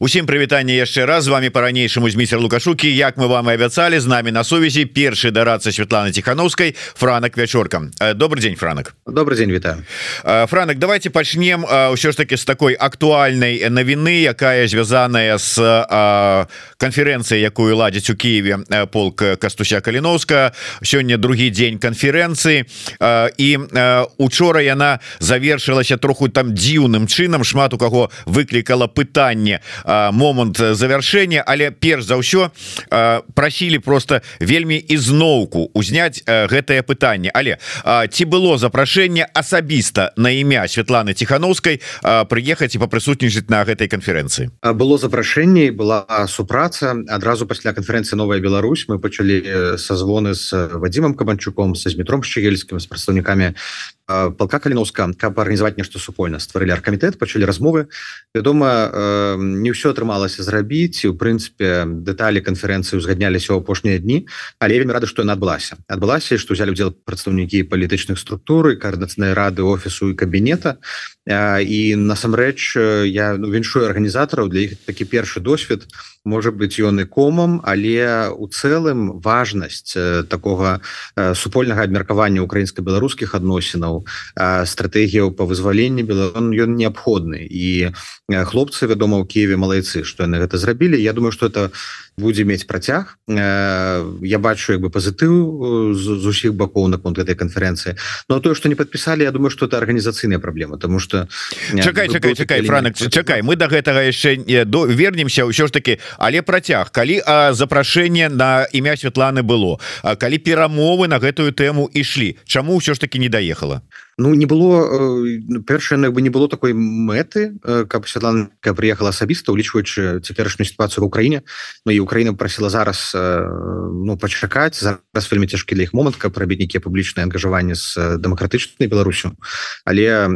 Усім прывітанне яшчэ раз. З вами по-ранейшаму змейсер лукашукі. Як мы вам і абяцалі з нами на сувязі першы дарацца Святланы тихохановскай франак вячорка. Добрый день франак. Добрый день вітаю. Франак давайте пачнем ўсё ж таки с такой актуальнай навіны якая звязаная с конференцыяй якую ладзіць у Киеве полк кастуся каліновска сёння другі дзень конференцыі і учора яна завершылася троху там дзіўным чынам. Шмат у каго выклікала пытанне. а момант завяршэння але перш за ўсё прасілі просто вельмі ізноўку узняць гэтае пытанне. Але ці было запрашэнне асабіста на імя Святланы тихохановскай прыехаць і папрысутнічаць на гэтай канферэнцыі? Было запрашэнне была супраца. Адразу пасля канферэнцыі новая Беларусь мы пачалі созвоны з Вадзімам кабанчуком са зметром шчегельскім з прадстаўнікамі полка каліновска каб арганізаваць нешта супольна. Стварылі аркамітэт пачалі размовы. Вядома не ўсё атрымалася зрабіць у прынцыпе дэталі канферэнцыі узгадняліся ў апошнія дні але вельмі рады што яна адбылася. Адбылася што ўзялі удзел прадстаўнікі палітычных структур каардынацыйнай рады офісу і кабінета. І насамрэч я ну, віншую арганізатараў для іх такі першы досвед можа быть ён і комам але у цэлым важнасць такога супольнага абмеркавання украінска-беларускіх адносінаў стратэгіяў по вызваленні белон ён неабходны. І хлопцы вядома у Киеве малайцы что яны гэта зрабілі. Я думаю что это будзе мець працяг. Я бачу як бы пазітыў з усіх бакоў наконт этой канферэнцыі. Но тое что не подпісалі Я думаю что это арганізацыйная праблема тому что чакай чакай чакай франак чакай мы до гэтага яшчэ не до вернемся ўсё ж таки але працяг калі запрашэнне на імя Святланы было калі перамовы на гэтую тэму ішлі чаму ўсё ж таки не даехала Ну не было першае бы не было такой мэты каб Святланка приехала асабіста улічваючы цяперашнюю сітуацыю в Украіне Ну і Украіна прасіла зараз ну пачакаць зараз вельмі цяжкі для іх момант каб рабіць нейкія публічныя ангажаванні з дэмакратычнай Беларусю. Але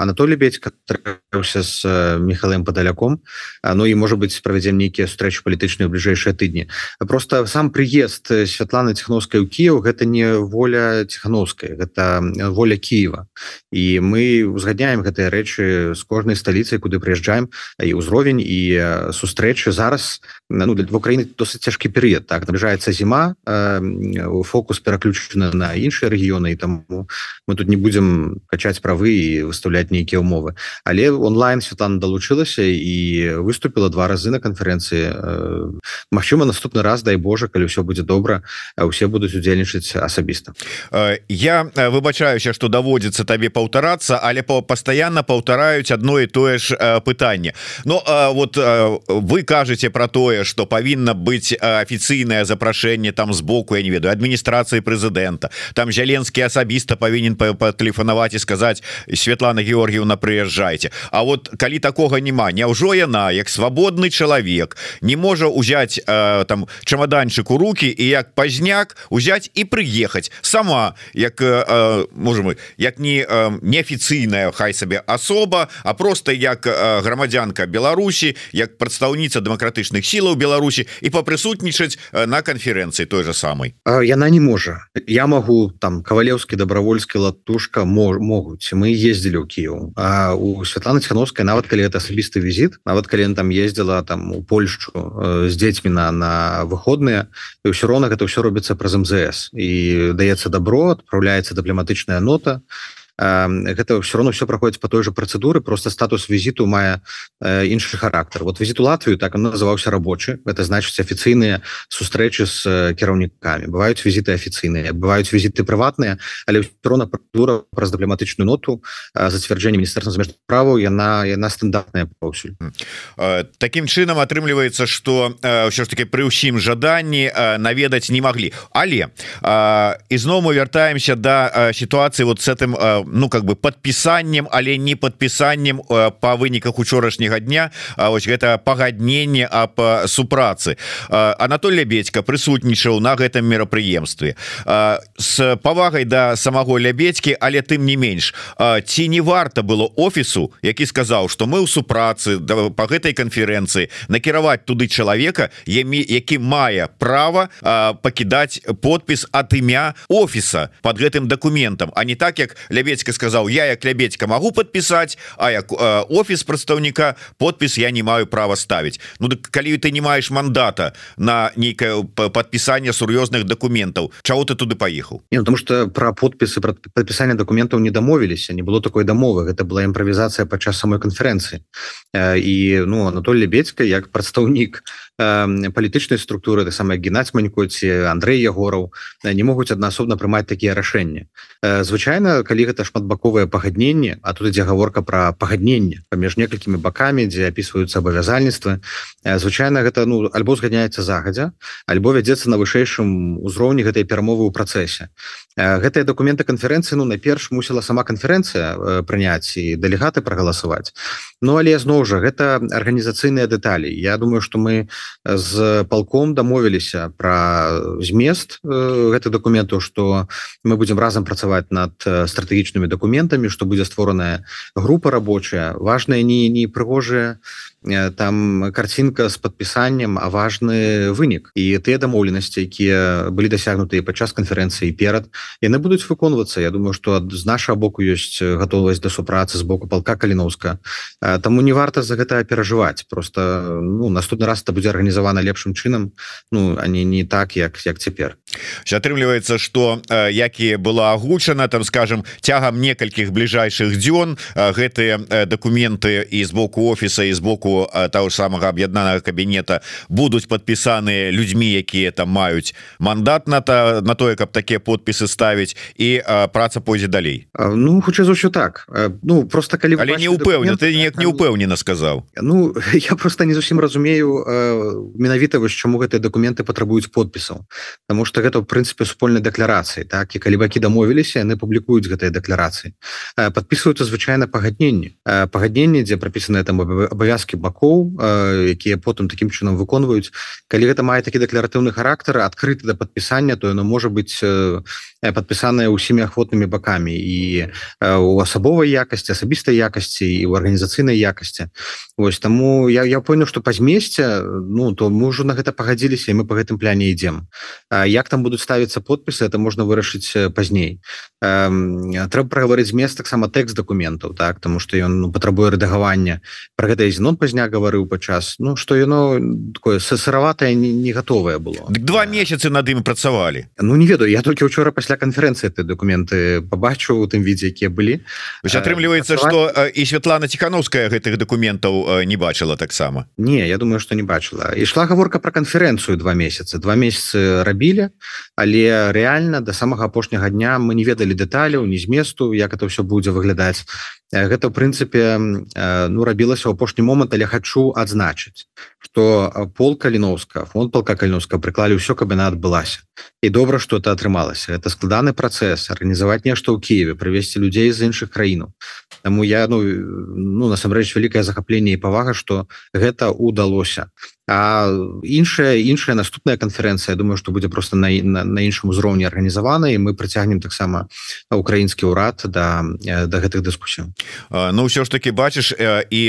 Анатолий бедькася з Михаем падаляком Ну і можа быть правядзем нейкія сустрэчы палітычныя бліжэйшыя тыдні просто сам прыезд Святланы ціхновскай у Кіев гэта не воля ціхановскай гэта воля Киева і мы узгадняем гэтыя рэчы з кожнай сталіцай куды прыязджаем і ўзровень і сустрэчы. Зараз ну для Украіны досыць цяжкі перыяд так набліжаецца зіма фокус пераключаны на іншыя рэгіёны і таму мы тут не будзем качаць правы і выставляць нейкія умовы але онлайн Святлана далучылася і выступила два разы на канферэнцыі. Мачыма наступны раз дай Боже калі ўсё будзе добра усе будуць удзельнічаць асабіста. Я выбачаюся что даводзіцца даводзіцца табе паўтарацца але по постоянно паўтараюць одно і тое ж пытанне. Но вот вы кажаце про тое что павінна быть афіцыйнае запрашэнне там сбоку я не ведаю адміністрацыі прэзідэнта. Там зяленскі асабіста павінен патэлефанаваць і сказаць Светлана Георгіевна прыязджайце А вот калі такога няма Няўжо яна як свабодны чалавек не можа узяць там чамаданчык у руки і як пазняк узяць і прыехаць сама як можем мы як не неафіцыйная хай сабе асоба а просто як грамадзянка Беларусі як прадстаўніца дэмакратычных сілаў Беларусі і папрысутнічаць на канферэнцыі той же самой яна не можа. Я могу там кавалеўскі добровольскі латушка могуць. Мы ездзілі ў Кіў А у Святланы Цхановскай нават калі это асабісты візіт нават калі там ездзіла там у Польшчу з дзецьмі на на выходныя і ўсё роўна гэта ўсё робіцца праз МЗС. І даецца добро адпраўляецца дыпламатычная нота гэта все равно все проходит по той же процедуры просто статус визиту мае іншы характар вот визиту Латвію так он называўся рабочий это значит афіцыйныя сустрэчы с кіраўнікамі бываюць визиты афіцыйныя бываюць визиты прыватныя але трона процедура праз дыпламатычную ноту зацвярджэння міністэрства замежных праваў яна яна стандартная паўсюль таким чынам атрымліваецца что ўсё ж таки пры ўсім жаданні наведаць не могли. Але ізноў мы вяртаемся до да ситуации вот с этим ну как бы подпісаннем але не подпісаннем э, по выніках учорашняга дня ось гэта пагадненне об супрацы. Анатолий бедька прысутнічаў на гэтым мерапрыемстве. С павагай до да самого лябедькі але тым не менш ці не варта было офісу які сказаў что мы ў супрацы да, по гэтай канферэнцыі накіраваць туды чалавека які мае право пакідаць подпіс от імя офіса под гэтым документам а не так як лябе лябедька сказал я як лябедька могу подписать а як офіс прадстаўніка подпіс я не маю права ставить Ну так калі ты не маешь мандата на нейкае подпісанне сур'ёзных документаў Чаго ты туды поехал? Не, потому что про подпісы про подпісанне документаў не дамовіліся не было такой дамовы это была імправізацыя падчас самой канферэнцыі і ну Анатоль лебедька як прадстаўнік палітычнай структуры так самая геннадзь манькоці Андрей егораў не могуць аднаасобна прымаць такія рашэнні звычайна калі гэта шматбаковае пагадненне а тут ідзе гаворка про пагадненне паміж некалькімі бакамі дзе опісваюцца абавязальніцтвы звычайна гэта ну альбо зганяецца загадзя альбо вядзецца на вышэйшым узроўні гэтай перамовы ў працэсе. Гэтыя документы канферэнцыі ну найперш мусіла сама канферэнцыя прыняць і дэлегаты прагаласаваць. Ну але зноў жа гэта арганізацыйныя дэталі. Я думаю что мы з палком дамовіліся про змест гэтых документаў что мы будем разам працаваць над стратэгічнымі документамі что будзе створаная група рабочая важная не не прыгожая там картинка с подпісаннем а важны вынік і тыя дамоўленасці якія былі дасягнутыя падчас канферэнцыі перад яны будуць выконвацца Я думаю что з нашага боку ёсць готовасць да супрацы з боку палка каліновска Таму не варта за гэта перажываць просто ну наступны раз это будзе арганізавана лепшым чынам Ну они не так як як цяпер. Атрымліваецца что які была агучана там скажем цягам некалькіх бліжайшых дзён гэтыя документы і з боку офіса і з боку того ж самага аб'яднанага кабінета будуць подпісаныя людзьмі якія там маюць мандат на то на тое каб такія подпісы ставіць і праца пойдзе далей. Ну хутчэй за ўсё так. Ну просто калі але не упэўнен ты неяк не упэўнена сказаў. Ну я просто не зусім разумею менавіта вось чаму гэтыя документы патрабуюць подпісаў. Таму что гэта в прынцыпе супольнай дэкларацыі так? І калі бакі дамовіліся яны публікуюць гэтыя дэкларацыі. Подписываются звычайна пагадненні. Пагадненні дзе прапісаныя там абавязки бакоў якія потым таким чынам выконваюць. Калі гэта мае такі дэкларатыўны характар адкрыты да подпісання то яно можа быть подпісаная ўсімі ахвотнымі бакамі. І у асабовай якасці асабістай якасці і у арганізацыйнай якасці. Вось таму я я понял что па змесце ну то ўжо на гэта пагадзіліся і мы по гэтым пляне ідзем. Як там будуць ставіцца подпісы это можна вырашыць пазней. Трэба прагаварыць змест таксама тэкст документаў так тому что ён ну, патрабуе рэдагавання. Про гэта зенон пазня гаварыў падчас Ну что яно такое сыраватае не, не готовое было. Дык два месяцы над імі працавалі Ну не ведаю я только учора пасля канферэнцыі ты документы побачыў у тым відзе якія былі атрымліваецца что і Святлана тихохановская гэтых документаў не бачыла таксама не я думаю что не бачыла ішла гаворка про канферэнцыю два месяцы два месяцы рабілі але реально до самага апошняга дня мы не ведалі дэталяў не зместу як это все будзе выглядаць. Гэта в прынцыпе ну рабілася ў апошні момант але хочу адзначыць что пол каліновска фонд полка кальновска прыклалі ўсё каб яна адбылася і добра что это атрымалася это складаны працэс арганізаваць нешта ў Киеве прывесці людзей з іншых краінаў Таму я ну ну насамрэч вялікае захапленне і павага что гэта удалося. А іншая іншая наступная канферэнцыя думаю что будзе просто на, на, на іншым узроўні арганізавана і мы прыцягнем таксама украінскі ўрад да да гэтых дыскусій. Ну ўсё ж таки бачыш і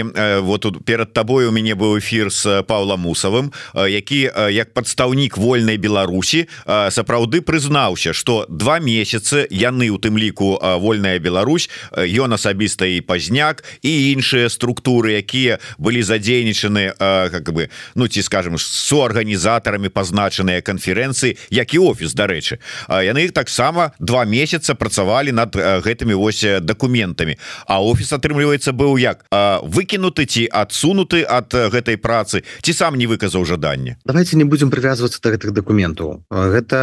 вот тут перад табой у мяне быў эфир с Павлом мусавым які як прадстаўнік вольнай Беларусі сапраўды прызнаўся что два месяцы яны у тым ліку вольная Беларусь ён асабіста і пазняк і іншыя структуры якія былі задзейнічаны как бы ну ці скажем суарганізатарамі пазначаныя канферэнцыі як і офіс дарэчы. Яны іх таксама два месяца працавалі над гэтымі вось документамі а офіс атрымліваецца быў як? Выкінуты ці адсунуты ад гэтай працы ці сам не выказаў жаданне давайте не будем прывязвацца до гэтых документаў гэта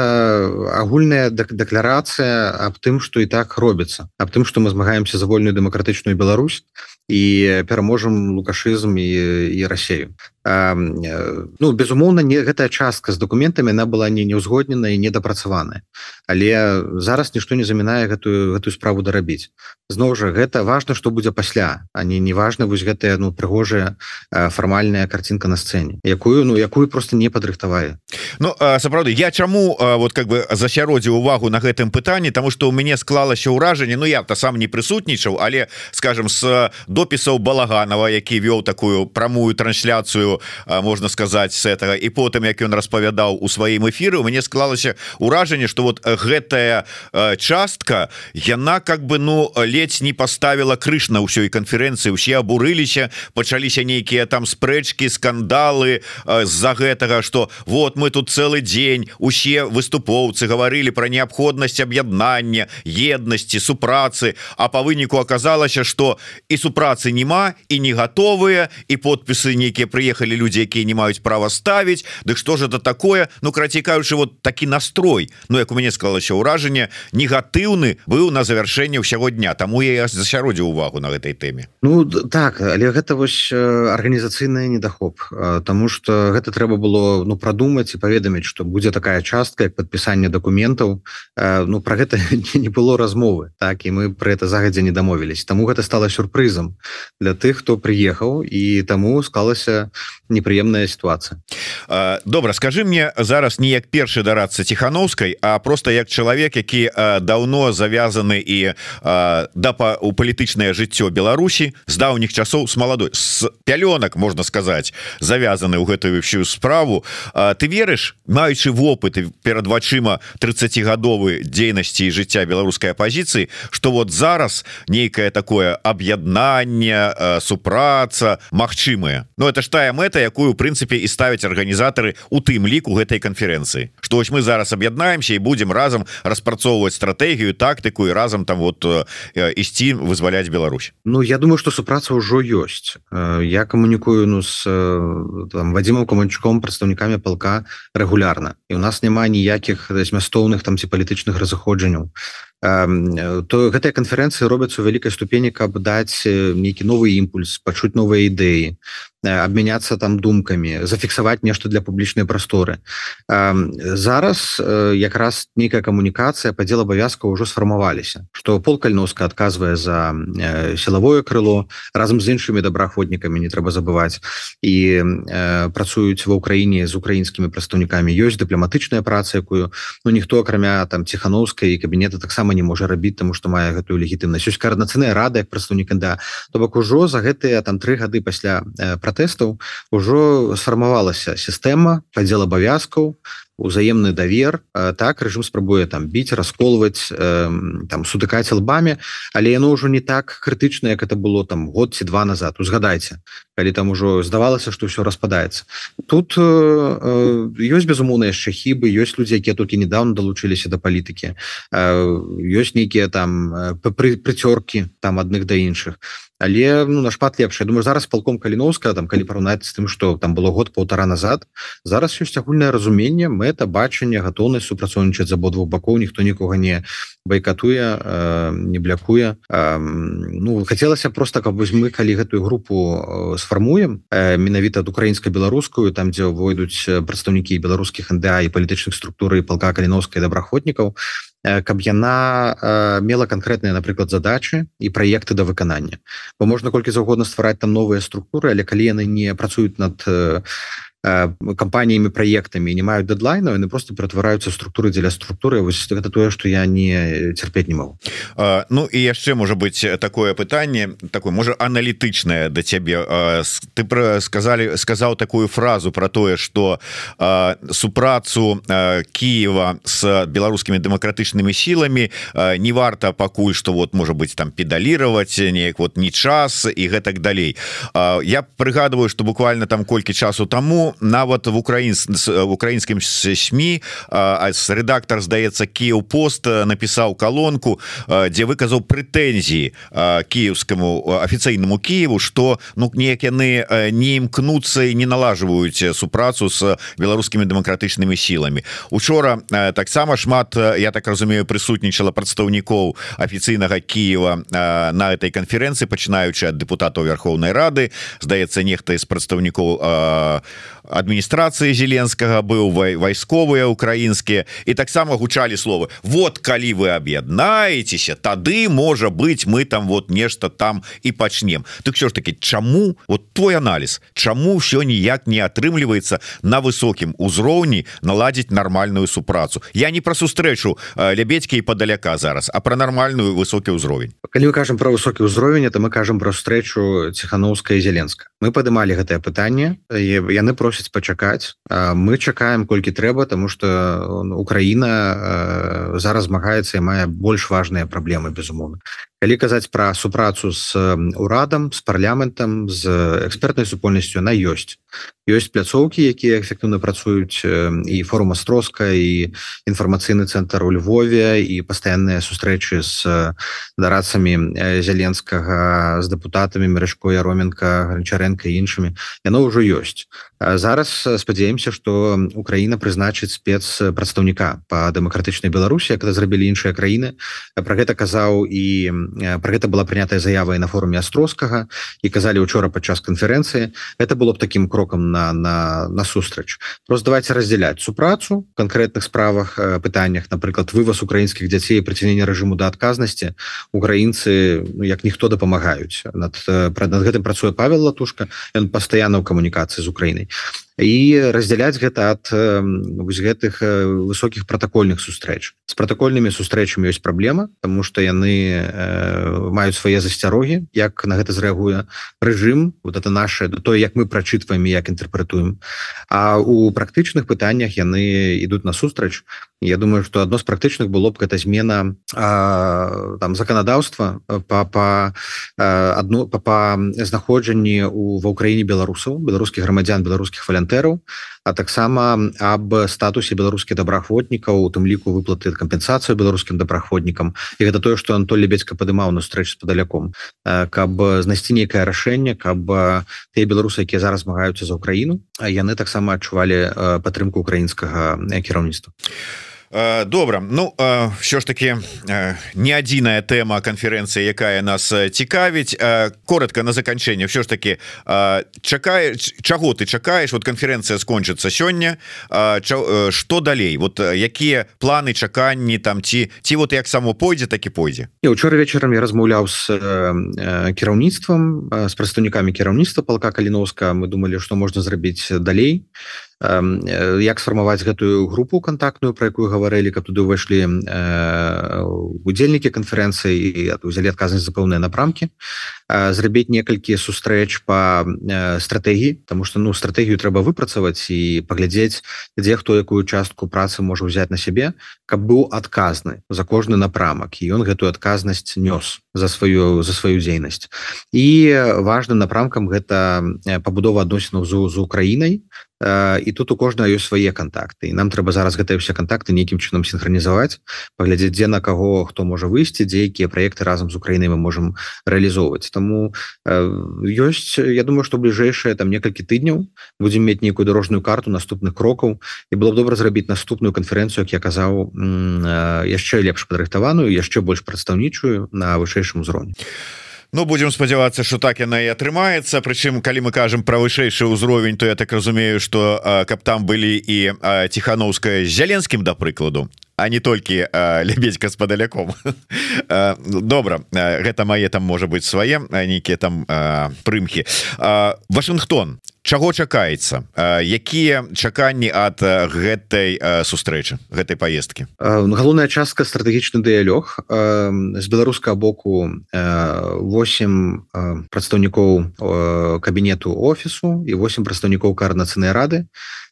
агульная дэкларацыя аб тым что і так робіцца. Аб тым что мы змагаемся за вольную дэмакратычную Беларусь і пераможам лукашызм і і рассею ну безумоўна не гэтая частка з документамі она была не неўзгоднена і недапрацаваная. Але зараз нішто не замінае гэтую гэтую справу дарабіць. Зноў жа гэта важно что будзе пасля они не важно вось гэтая ну прыгожая фармальная картинка на сцэне якую ну якую просто не падрыхтавалі Ну сапраўды я чаму вот как бы засяродзіў увагу на гэтым пытанні? Тому что у мяне склалася ўражанне Ну я то сам не прысутнічаў але скажем с допісаў балаганова які вёў такую прамую трансляцыю лекцыю можна сказаць с этого. І потым як ён распавядаў у сваім эфіры мне склалася ўражанне что вот гэтая частка яна как бы ну ледзь не поставила крыш на ўсёй канферэнцыі усе абурыліся пачаліся нейкія там спрэчки скандалы з-за гэтага что вот мы тут целый день усе выступоўцы говорили про неабходнасць аб'яднання еднасці супрацы а по выніку оказалася что і супрацы няма і не готовыя і подпісы нейкія приехали люди якія не маюць права ставить Дык что же это такое? Ну крацікаючы вот такі настрой. Ну як у мяне склалася ўражанне негатыўны быў на завяршэнне ўсяго дня. Тому я засяродзіў увагу на гэтай тэме Ну так але гэта вось арганізацыйны недахоп Таму что гэта трэба было ну прадумаць і паведаміць что будзе такая частка як подпісанне документаў Ну про гэта не было размовы так і мы про это загадзя не дамовілись Таму гэта стало сюрпрызам для тых хто прыехаў і таму склалася непрыемная ситуация. Добра скажи мне зараз не як першы дарацца тихохановскай а просто як чалавек які давно завязаны і да па у палітычнае жыццё Беларусі з даўніх часоў с маладой с пялёнак можна сказаць завязаны ў гэтую всю справу. Ты верыш маючы вопыт перад вачыма 30гадовы дзейнасці і жыцця беларускай апозіцыі что вот зараз нейкае такое аб'яднанне супраца магчымыя но это ж тая мэта якую у прынцыпе і ставяць арганізатары у тым ліку гэтай канферэнцыі. Что вось мы зараз аб'яднаемся і будем разам распрацоўваць стратэгію тактыку і разам там вот ісці вызваляць Беларусь. Ну я думаю что супраца ўжо ёсць. Я камунікую ну с Вадзімом каманчуком прадстаўнікамі палка регулярна і у нас няма ніякіх змястоўных там ці палітычных разыходжанняў то гэтыя канферэнцыі робяцца у вялікай ступені каб даць нейкі новы імпульс пачуць новыя ідэі абмяняцца там думкамі зафіксаваць нешта для публічнай прасторы зараз якраз нейкая камунікацыя падзел абавязка ўжо сфармаваліся што пол кальноска адказвае за сілавое крыло разам з іншымі добраахвотнікамі не трэба забываць і працуюць ва ўкраіне з украінскімі прадстаўнікамі ёсць дыпламатычная праца якую ну ніхто акрамя там ціхановскай і кабінета таксама не можа рабіць таму што мае гэтую легітымнасць. Ёсць каарднацыйная рада як прадстаўнік да то бок ужо за гэтыя там тры гады пасля про пратэстаў ужо сфармавалася сістэма падзел абавязкаў узаемны давер так рэжым спрабуе там біць расколваць там сутыкаць лбамі але яно ўжо не так крытычна як это было там год ці два назад. Узгадайце калі там ужо здавалася что ўсё распадаецца тут ёсць безумоўна яшчэ хібы ёсць людзі якія толькі недавно далучыліся да палітыкі ёсць нейкія там прыцёркі там адных да іншых але ну нашмат лепш Я думаю зараз палком каліновска там калі параўнаць з тым что там было год полтора назад зараз ёсць агульнае разуменне мэта бачанне гатоўнасць супрацоўнічаць з абодвух бакоў ніхто нікога не байкатуе э, не блякуе. Э, ну хацелася просто каб вось мы калі гэтую групу сфармуем э, менавіта ад украінска-беларускую там дзе войдуць прадстаўнікі беларускіх НДА і палітычных структуры палка каліновскай добраахвотнікаў каб яна э, мела канкрэтныя напрыклад задачы і праекты да выканання. Бо можна колькі заўгодна ствараць там новыя структуры але калі яны не працуюць над э, кампаниями проектами не маюць дедлайна яны просто ператвараюцца структуры дзеля структуры. Вось это тое что я не цярпець не могу а, Ну і яшчэ можа быть такое пытанне такое можа аналітычнае да цябе. А, ты про сказали сказаў такую фразу про тое что супрацу Киева с беларускімі дэмакратычнымі сіламі не варта пакуль что вот можа быть там педалировать неяк вот не час і гэтак далей. А, я прыгадываю что буквально там колькі часу тому нават в украін в украінскім сМ редактор здаецца Киев пост напісаў колонку дзе выказаў прэтэнзіі кіевскаму афіцыйнаму Киеву что ну неяк яны не імкнуцца не налажваюць супрацу с беларускімі дэмакратычнымі сіламі. Учора таксама шмат я так разумею прысутнічала прадстаўнікоў афіцыйнага Киева на этой канферэнцыі пачынаючы ад депутатаў Верховнай Рады. Здаецца нехта з прадстаўнікоў адміністрацыі зеленскага быў вайсковыя украінскія і таксама гучалі словы вот калі вы аб'яднаецеся тады можа быть мы там вот нешта там і пачнем так що ж таки чаму вот твой анализ Чаму ўсё ніяк не атрымліваецца на высокім узроўні наладзіць нармальную супрацу? Я не пра сустрэчу лебедькі і падаляка зараз а про нармальную высокі ўзровень. Калі мы кажам про высокі ўзровень это мы кажам про встречу ціхановска і зеленска. Мы падымалі гэтае пытанне яны просяць пачакаць мы чакаем колькі трэба тому что Украіна зараз змагаецца і мае больш важныя праблемы безумоўна. Калі казаць пра супрацу з урадам з парламентам з экспертнай супольнасцю на ёсць ёсць пляцоўкі якія эфектыўна працуюць і форума строска і інфармацыйны цэнтр у Львове і пастаянныя сустрэчы з дарацамі зяленскага з дэпутатамі мережко яроменко гранчаренко іншымі. Яно ўжо ёсць. Зараз спадзяемся что Украіна прызначыць спецпрадстаўніка по дэмакратычнай Беларусі когда зрабілі іншыя краіны. Про гэта казаў і про гэта была прынятая заява і на форуме астроскага і казалі учора падчас канферэнцыі. Это было б таким крокам на на насустрач просто давайте раздзяляць супрацу конкретных справах пытаннях напрыклад вываз украінскіх дзяцей прыцянення рэжыму да адказнасці украінцы ну, як ніхто дапамагаюць. Над над гэтым працуе павел латушка ён пастаянна ў камунікацыі з Украінай і раздзяляць гэта ад вось гэтых высокіх протакольных сустрэч. З протакольнымі сустрэчамі ёсць праблема тому что яны маюць свае засцярогі як на гэта зрэагуе рэжым вот это наше то як мы прачытваем як інтэрпрэтуем. А у практычных пытаннях яны ідуць на сустрач Я думаю что адно з практычных было б гэта змена а, там заканадаўства па па адно па, па знаходжанні у ва ўкраіне беларусаў беларускіх грамадзян беларускіх валянтаў валантэраў а таксама аб статусе беларускіх добраахвотнікаў у тым ліку выплаты кампенсацыю беларускім добраахвотнікам. І гэта тое што Антоль лебедзька падымаў на стрэч з падаляком. Каб знайсці нейкае рашэнне каб тыя беларусы якія зараз змагаюцца за ўкраіну а яны таксама адчувалі падтрымку украінскага кіраўніцтва. а добра. Ну що ж таки не адзіная тэма канферэнцыі якая нас цікавіць. Коротко на заканчэнне. Все ж таки чакае чаго ты чакаеш? Вот канферэнцыя скончыцца сёння. Что далей? Вот якія планы чаканні там ці ці вот як само пойдзе так і пойдзе? Учора вечарам я размаўляў с кіраўніцтвам с прадстаўнікамі кіраўніцтва палка каліновска мы думали что можна зрабіць далей. Э, як сфармаваць гэтую групу контактную про якую гаварылі каб туды ўвайшлі э, удзельнікі канферэнцыі і узялі адказнасць за пэўныя напрамкі зрабіць некалькі сустрэч по стратэгіі тому что ну стратэгію трэба выпрацаваць і паглядзець дзе хто якую частку працы можа ўзяць на сябе каб быў адказны за кожны напрамак. І ён гэтую адказнасць нёс за сваю за сваю дзейнасць. І важным напрамкам гэта пабудова адносінаў з з Украінай. І тут у кожнага ёсць свае контакты і нам трэба зараз гэтыя ўсе контакты нейкім чынам синхронізаваць паглядзець дзе на каго хто можа выйсці дзе якія проекты разам з Украінай мы можем реалізоўваць тому ёсць Я думаю что бліжэйшае там некалькі тыдняў будем мець нейкую дорожную карту наступных крокаў. І было б добра зрабіць наступную канферэнцыю як я казаў яшчэ лепш падрыхтаваную яшчэ больш прадстаўнічую на вышэйшым узроўні Ну будем спадзявацца что так яна і атрымаецца Прычым калі мы кажам про вышэйшы ўзровень то я так разумею что каб там былі і ціхановская з зяленскім да прыкладу а не толькі лебедзька з падаляком. Добра гэта мае там можа быть свае нейкія там прымхі. Вашингтон Чаго чакаецца? Якія чаканні ад гэтай сустрэчы гэтай поездкі галоўная частка стратэгічны дыялёг. З беларускага боку 8 прадстаўнікоў кабінету офісу і 8 прадстаўнікоў каарнацыйнай рады.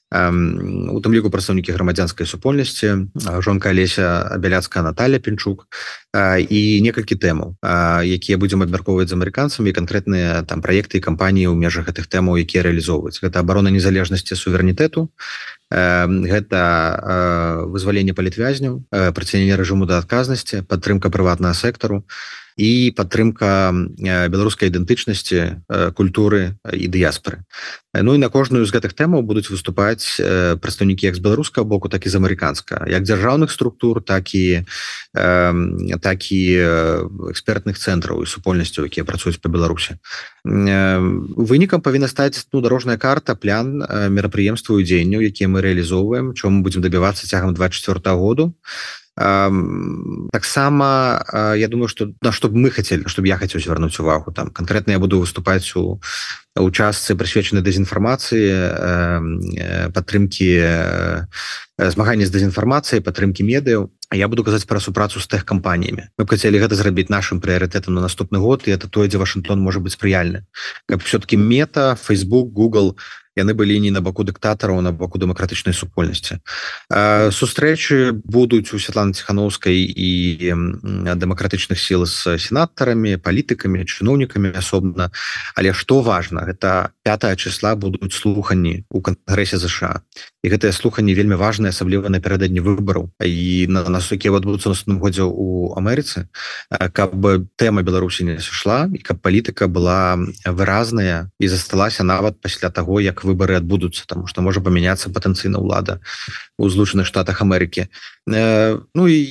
У тым ліку прадстаўнікі грамадзянскай супольнасці жонка Алеся абяляцкая Наталья пінчук і некалькі тэмаў якія будзем абмяркоўваць з амерыканцамі канкрэтныя там праекты і кампаніі ў межах гэтых тэмаў якія рэалізоўваюць. Гэта абарона незалежнасці суверэнітэту гэта вызваленне палітвязняў прыцянення рэжыму да адказнасці падтрымка прыватнага сектару і падтрымка беларускай ідэнтычнасці культуры і дыяспоры Ну і на кожную з гэтых тэмаў будуць выступаць прадстаўнікі як з беларускага боку так і з амерыканска як дзяржаўных структур так і так і экспертных цэнтраў і супольнасцяў якія працуюць по беларусі. Вынікам павінна стаць ну дарожная карта плян мерапрыемстваў дзеянняў якія мы реалізоўваем чому будзем дабівацца цягам 24 году таксама я думаю что на што б мы хотели чтобы я хотел звярнуць увагу. Там конкретно я буду выступаць у у частцы прысвечаны дэзінфармацыі падтрымки змагання з дэзінфармацыяй падтрымки медыяў я буду казаць пра супрацу з тэхкампаніямі. Мы хацелі гэта зрабіць нашим прыярытэтам на наступны год і это тое дзе Вашингтон можа быць спрыяльны каб все-таки мета Facebook Google яны былі не на баку дыктатараў на боку дэмакратычнай супольнасці сустрэчы будуць у Святланы ціхановскай і дэмакратычных сіл з сенатарамі палітыкамі чыноўнікамі асобна але што важна гэта 5 числа будуць слуханні у кангрэсе ЗША і гэтыя слуханні вельмі важныя асабліва напярэдадні выбараў. І на нас якія адбудуцца наступным годзе у Амерыцы каб тэма Беларусі не сышла і каб палітыка была выразная і засталася нават пасля таго як выборы адбудуцца тому что можа памяняцца патэнцыйна ўлада у злучаных штатах Амерыкі. Э, Ну і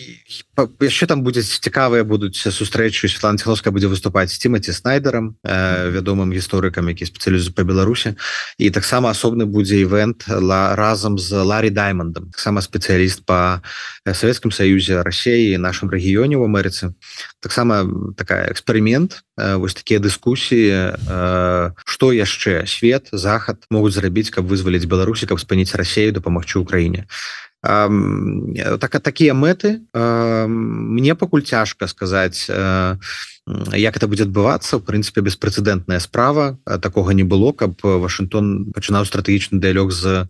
яшчэ там будзе цікавыя будуць сустрэчы. Святланцілоска будзе выступаць тимати снайдером э, вядомым гісторыкам які спецыялізу по Беларусі. І таксама асобны будзе івент ла разам з Ларри даймондом таксама спецыяліст по Савецкім саюзе Росіі нашым рэгіёне в Амерыцы. Таксама такая эксперымент э, вось такія дыскусіі что э, яшчэ свет захад могуць зрабіць каб вызваліць Беларусі каб спыніць Росею дапамагчы Украіне. Так такія мэты мне пакуль цяжка сказаць як это будзе адбывацца. В прынцыпе беспрэцэдэнтная справа такога не было каб Вашингтон пачынаў стратэгічны дыялог з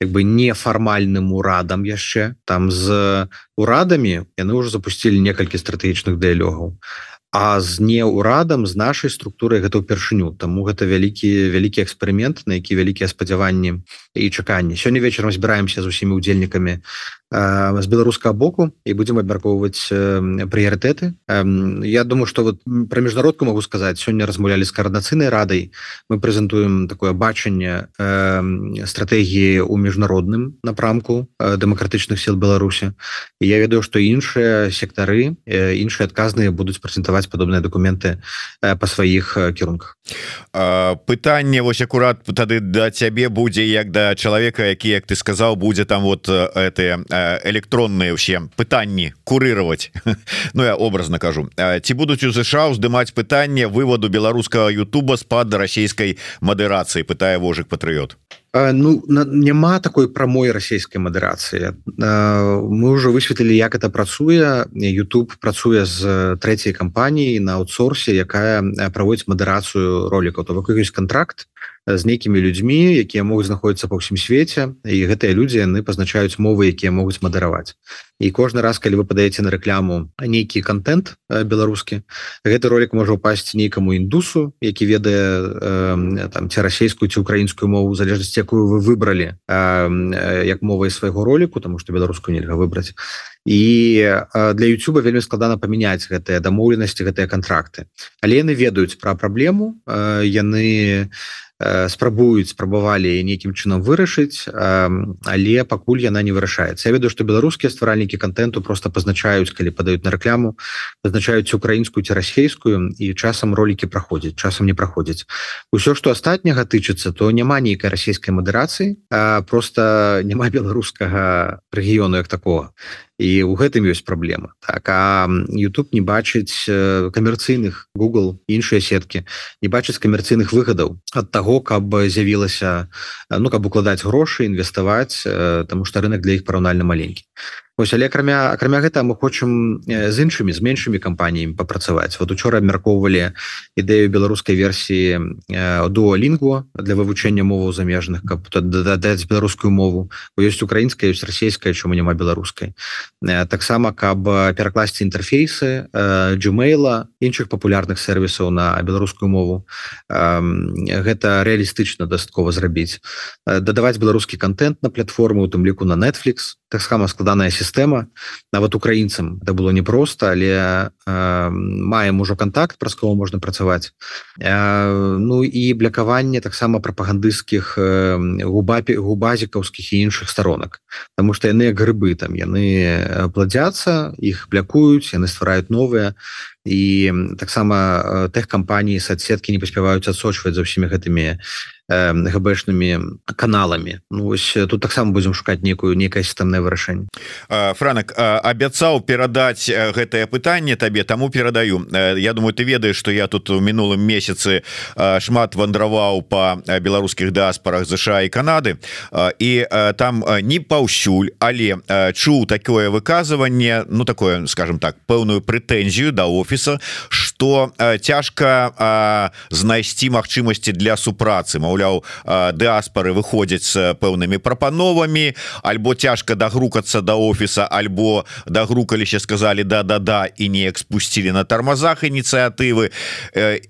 як бы нефармальным урадам яшчэ. Там з урадамі яны ўжо запусцілі некалькі стратэгічных дыялогаў а з неурадам з нашай структурай гэта ўпершыню. Таму гэта вялікі вялікі эксперымент на які вялікія спадзяванні і чаканні. Сёння вечарам збіраемся з усімі удзельнікамі з беларускага боку і будзем абмяркоўваць прыярытэты Я думаю что вот про міжнародку могу сказаць сёння размаўлялі з каардынацыйнай радай мы прэзентуем такое бачанне стратэгіі ў міжнародным напрамку дэмакратычных сил Беларусі і я ведаю што іншыя сектары іншыя адказныя будуць прэзентаваць падобныя документы па сваіх кірунках пытанне вось акурат тады да цябе будзе як да чалавека які як ты сказаў будзе там вот это электронные ўсе пытанні курировать. Ну я образно кажу. Ці будуць у ЗША уздымаць пытанне выводу беларускага Ютуба з-пад расійскай мадэрацыі пытае вожык патрыот Ну няма такой прамой расійскай мадэрацыі мы ўжо высветлілі як это працуе. YouTube працуе з трэцяй кампаніі на аутсорсе якая праводзіць мадэрацыю ролікаў. То ёсць контракт з нейкімі людзьмі якія могуць знаходзіцца па ўсім свеце і гэтыя людзі яны пазначаюць мовы якія могуць мадараваць і кожны раз калі вы падаеце на рэкляму нейкі контент беларускі гэты ролик можа упасці нейкаму індусу які ведае э, там ці расійскую ці украінскую мову залежнасці якую вы выбралі э, як мовай свайго роліку тому что беларускую нельга выбраць. І для Ютуба вельмі складана памяняць гэтыя дамоўленасці гэтыя контракты але яны ведаюць пра праблему яны спрабуюць спрабавалі нейкім чынам вырашыць але пакуль яна не вырашаецца. Я ведаю што беларускія стваральнікі контенту просто пазначаюць калі падаюць на рэкляму пазначаюць украінскую ці расійскую і часам ролікі праходзяць часам не праходзяць. Усё што астатняга тычыцца то няма нейкай расійскай мадэрацыі просто няма беларускага рэгіёну як такого і у гэтым ёсць праблема так. А YouTube не бачыць камерцыйных Google іншыя сеткі не бачыць камерцыйных выгадаў ад таго каб з'явілася ну каб укладаць грошы інвеставаць таму што рынок для іх параўнальна маленькі Вось, але акрамя акрамя гэта мы хочам з іншымі з меншымі кампаніямі папрацаваць. Вот учора абмяркоўвалі ідэю беларускай версіі дуалінгу для вывучэння моваў замежных каб дадаць беларускую мову. Ёсць украінская ёсць расійская чому няма беларускай. Таксама каб перакласці інтэрфейсы джумейла іншых папулярных сервісаў на беларускую мову. Гэта рэалістычна дастаткова зрабіць. Дадаваць беларускі контент на платформу у тым ліку на Netflix. Таксама складаная сістэма нават украінцам да было непросто але маем ужо контакт праз кого можна працаваць. Ну і блякаванне таксама прапагандысцкіх губапі губазікаўскіх і іншых сторонок потому что яны грыбы там яны пладзяцца іх блякуюць яны ствараюць новыя. І таксама тэхкампаніі соцсеткі не паспяваюць адсочваць за ўсімі гэтымі гбэшнымі каналамі. Ну, ось тут таксама будзем шукаць некую некае сістэмнае вырашэнне. Франак абяцаў перадаць гэтае пытанне табе таму перадаю Я думаю ты ведаеш что я тут у мінулым месяцы шмат вандраваў по беларускіх дыаспорах ЗША і Канады. І там не паўсюль але чуў такое выказыванне ну такое скажем так пэўную прэтэнзію да офіса что цяжка знайсці магчымасці для супрацы. Маўляў дыаспоры выходзяць пэўнымі прапановамі альбо цяжка дагрукацца до да офіса альбо дагрукаліся сказали да да да і неяк спусцілі на тармазах ініцыятывы.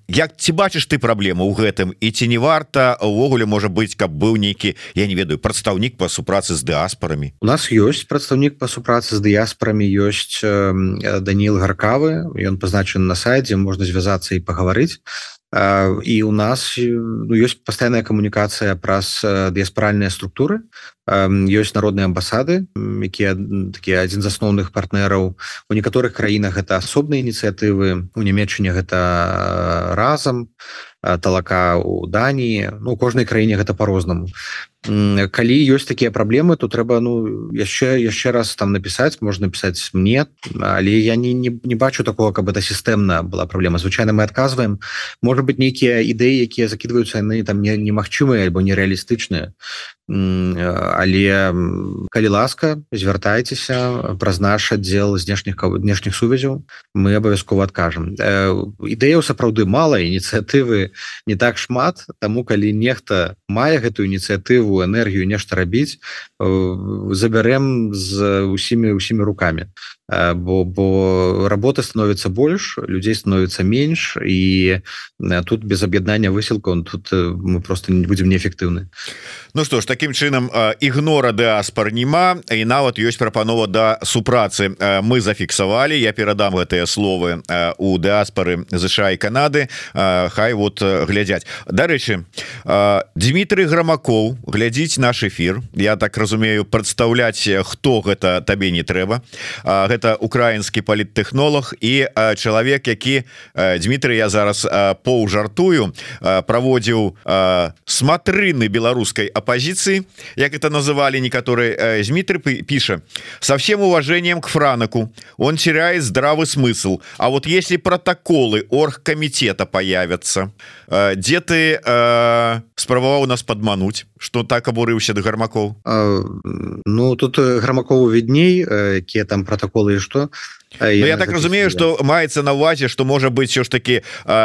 Як ці бачыш ты праблему ў гэтым і ці не варта? Увогуле можа быть каб быў нейкі я не ведаю прадстаўнік по супрацы з дыаспорамі у нас ёсць прадстаўнік по супрацы з дыяспорамі ёсць Даніл гаркавы ён пазначаны на сайдзе можна звязацца і пагаварыць і у нас ну, ёсць пастаянная камунікацыя праз дыяспаральныя структуры. Ёсць народныя амбасады якія такія адзін з асноўных партнераў у некаторых краінах гэта асобныя ініцыятывы у нямецчыне гэта разам талака у Даніі ну кожнай краіне гэта по-рознаму калі ёсць такія праблемы то трэба ну яшчэ яшчэ раз там напісаць можна пісаць мне. Але я не, не, не бачу такого каб это сістэмна была праблема звычайна мы адказваем можа быть нейкія ідэі якія закидываюцца яны там не немагчымыя альбо нереалістычныя але калі ласка звяртайцеся праз наш аддзел знешніх внешніх сувязяў мы абавязкова адкажам ідэяў сапраўды мала ініцыятывы не так шмат. Таму калі нехта мае гэтую ініцыятыву энергію нешта рабіць забярэм з усімі усімі руками бо бо работа становіцца больш людзей становіцца менш і тут без аб'яднання высілкаў тут мы просто не будзем неэфектыўны Ну что ж таким чынам ігнора дыаспор нема і нават ёсць прапанова да супрацы. Мы зафіксавалі я перадам гэтыя словы у дыаспоры ЗША і Канады. Хай вот глядзяць. Дарэчы Дмітрий грамакоў глядзіць наш эфир Я так разумею прадстаўляць хто гэта табе не трэба. Гэта украінскі паліттэхнолог і чалавек які Дмітрий я зараз поў жартую праводзіў смотрыны беларускай а оппозиции як это называли некоторые э, Дмитрий пишет со всем уважением к франаку. Он теряет здравый смысл. А вот если протоколы оргкомитета появятся э, где ты э, спрабаваў нас подмануть что так обурыўся до гармаков Ну тут э, грамакову відней якія там протоколы і что Ну, я так разумею что маецца на увазе что можа быть все ж таки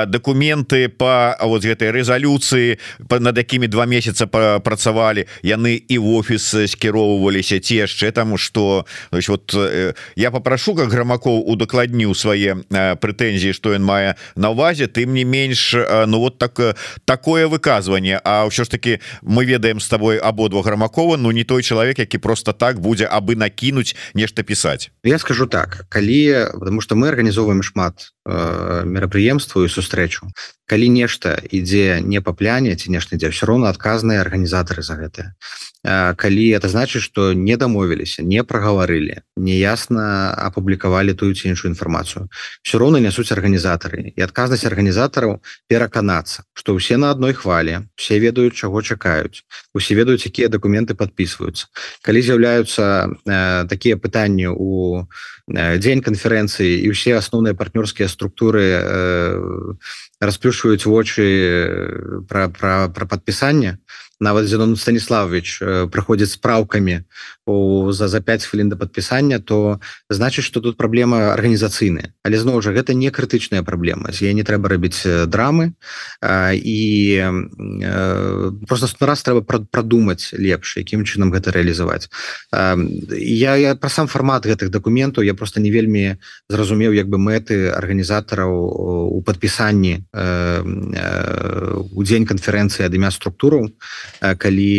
документы по вот гэтай резолюции над якімі два месяца працавалі яны і в офіс скіроўваліся ці яшчэ там что вот э, я попрошу как грамаков удакладніў свае прэтэнзіі что ён мае на увазе тым не менш Ну вот так такое выказывание. А ўсё ж таки мы ведаем с тобой абодва грамакова Ну не той чалавек які просто так будзе абы накінуць нешта пісаць я скажу так. Калі потому что мы органнізоўваем шмат мерапрыемству і сустрэчу калі нешта ідзе не па пляне ці нешта ідзе все роўно адказныя арганізатары за гэтае калі это значит что не дамовіліся не прагаварылі неясна апублікавалі тую ці іншую інфармацыю все роўна нясуць арганізатары. І адказнасць арганізатараў пераканацца что ўсе на адной хвалі все ведаюць чаго чакаюць усе ведаюць якія документы подписываются калі з'яўляюцца э, такія пытанні у дзень канферэнцыі і ўсе асноўныя партнёрскія структуры э, расплюшваюць вочы пра, пра, пра падпісанне нават Зенон станиславович праходзіць спраўкамі у за за 5 хвілін да падпісання то значыць что тут праблема арганізацыйная. Але зноў жа гэта не крытычная праблема. З я не трэба рабіць драмы. А, а, просто раз трэба прадумаць лепш якім чынам гэта рэалізаваць. Я, я пра сам фармат гэтых дакументаў я просто не вельмі зразумеў як бы мэты арганізатараў у падпісанні у дзень канферэнцыі ад імя структураў калі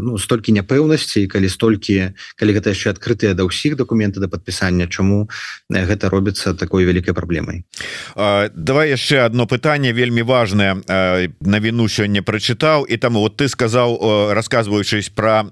ну столькі няпэўнасці калі столькі калі гэта яшчэ адкрытыя да ўсіх дакументы да падпісання чаму гэта робіцца такой вялікай праблемай? Давай яшчэ одно пытанне вельмі важное навіну сёння прачытаў. І там вот ты сказаў рассказываючись про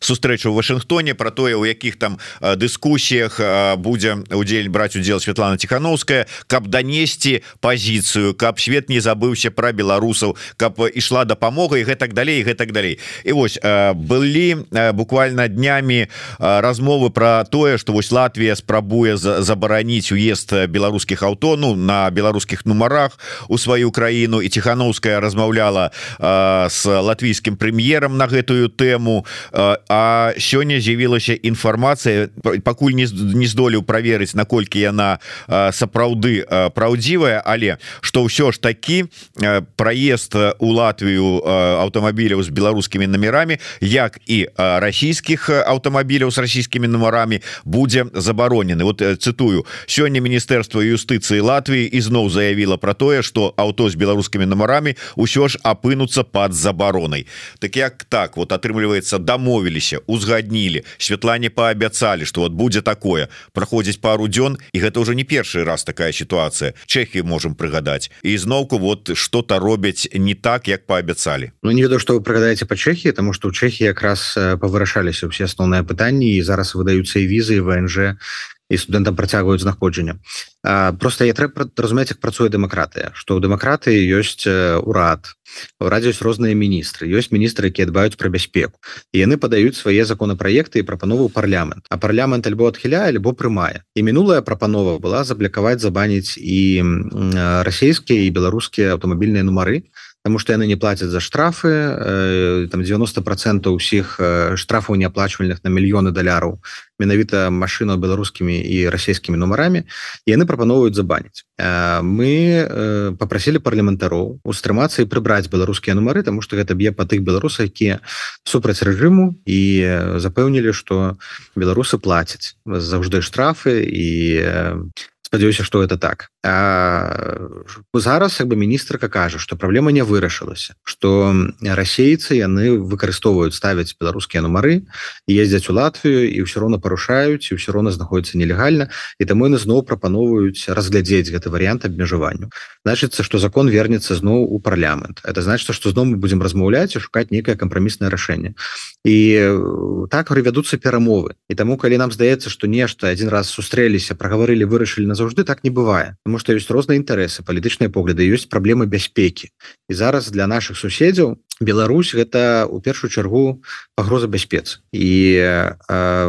сустрэчу в Вашынгтоне про тое у якіх там дыскусіях будзе удзель браць удзел Святлана тихохановская каб данесці позіцыю каб свет не забыўся про беларусаў каб ішла дапамога і гэтак далей гэтак далей. І вось былі буквально днямі размовы про тое что вось Латвія спрабуе забараніць уезд беларускіх аўто ну на беларускіх нумарах у сваю краіну. І тихохановская размаўляла с латвійскім прэм'ерам на гэтую тэму. А сёння з'явілася інфармацыя пакуль не не здолеў праверыць наколькі яна сапраўды праўдзівая але что ўсё ж такі праезд у Латвію аўтамабіляў з беларускімі номерамі як і расійскіх аўтамабіляў з расійскімі нумарамі будзе забаронены вот цытую сёння міністэрства юстыцыі Латвіі ізноў заявіла про тое что аўто з беларускімі нумарамі ўсё ж апынуцца под забаронай так як так вот атрымліваецца дамовіліся узгаднілі Святлане паабяцалі что вот будзе такое. Праходзіць пару дзён і гэта уже не першы раз такая ситуация. Чехі можем прыгадаць і зноўку вот что-то робяць не так як паабяцалі Ну не ведаю что вы прыгадаеце по Чехії тому что у Чехі якраз павырашаліся все асноўныя пытанні і зараз выдаюцца і візы ВНЖ і студэнтам працягваюць знаходжання просто я трэба разумець як працуе дэмакратыя что ў дэмакратыі ёсць урад радзіюць розныя міністры ёсць міністры якія дбаюць пра бяспеку і яны падаюць свае законапраекты і прапанову парламент. А парламент альбо адхіляе альбо прымае і мінулая прапанова была заблякаваць забаніць і расійскія і беларускія аўтамабільныя нумары потому что яны не платят за штрафы э, там 90 процентов усіх э, штрафаў неаплачвальных на мільёны даляраў менавіта машину беларускімі і расійскімі нумарамі яны прапановваюць забаніць э, мы попросили парламентароў устрымацца і прыбраць беларускія нумары тому что гэта б'е па тых беларусаў якія супраць рэжыму і запэўнілі что беларусы плацяць заўжды штрафы і спадзяюся что это так. А, зараз як бы міністрка кажа что праблема не вырашылася что расейцы яны выкарыстоўваюць ставяць беларускія нумары ездзяць у Латвію і ўсё роўно парушаюць і ўсё роўна знаходіцца нелегальна і таму яны зноў прапановваюць разглядзець гэты варыянт абмежаванню значится что закон вернется зноў у парламент. Это значит что зноў мы будем размаўляць і шукаць некае кампраміснае рашэнне і так вядуцца перамовы і таму калі нам здаецца что нешта один раз сустрэліся праговорылі вырашылі на заўжды так не бывае потому что ёсць розныя інтарэсы палітычныя погляды ёсць праблемы бяспекі і зараз для наших суседзяў Беларусь гэта у першую чаргу пагроза бяспец і э,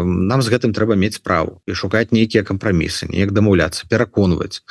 нам з гэтым трэба мець справу і шукаць нейкія кампрамісы неяк дамаўляцца пераконваць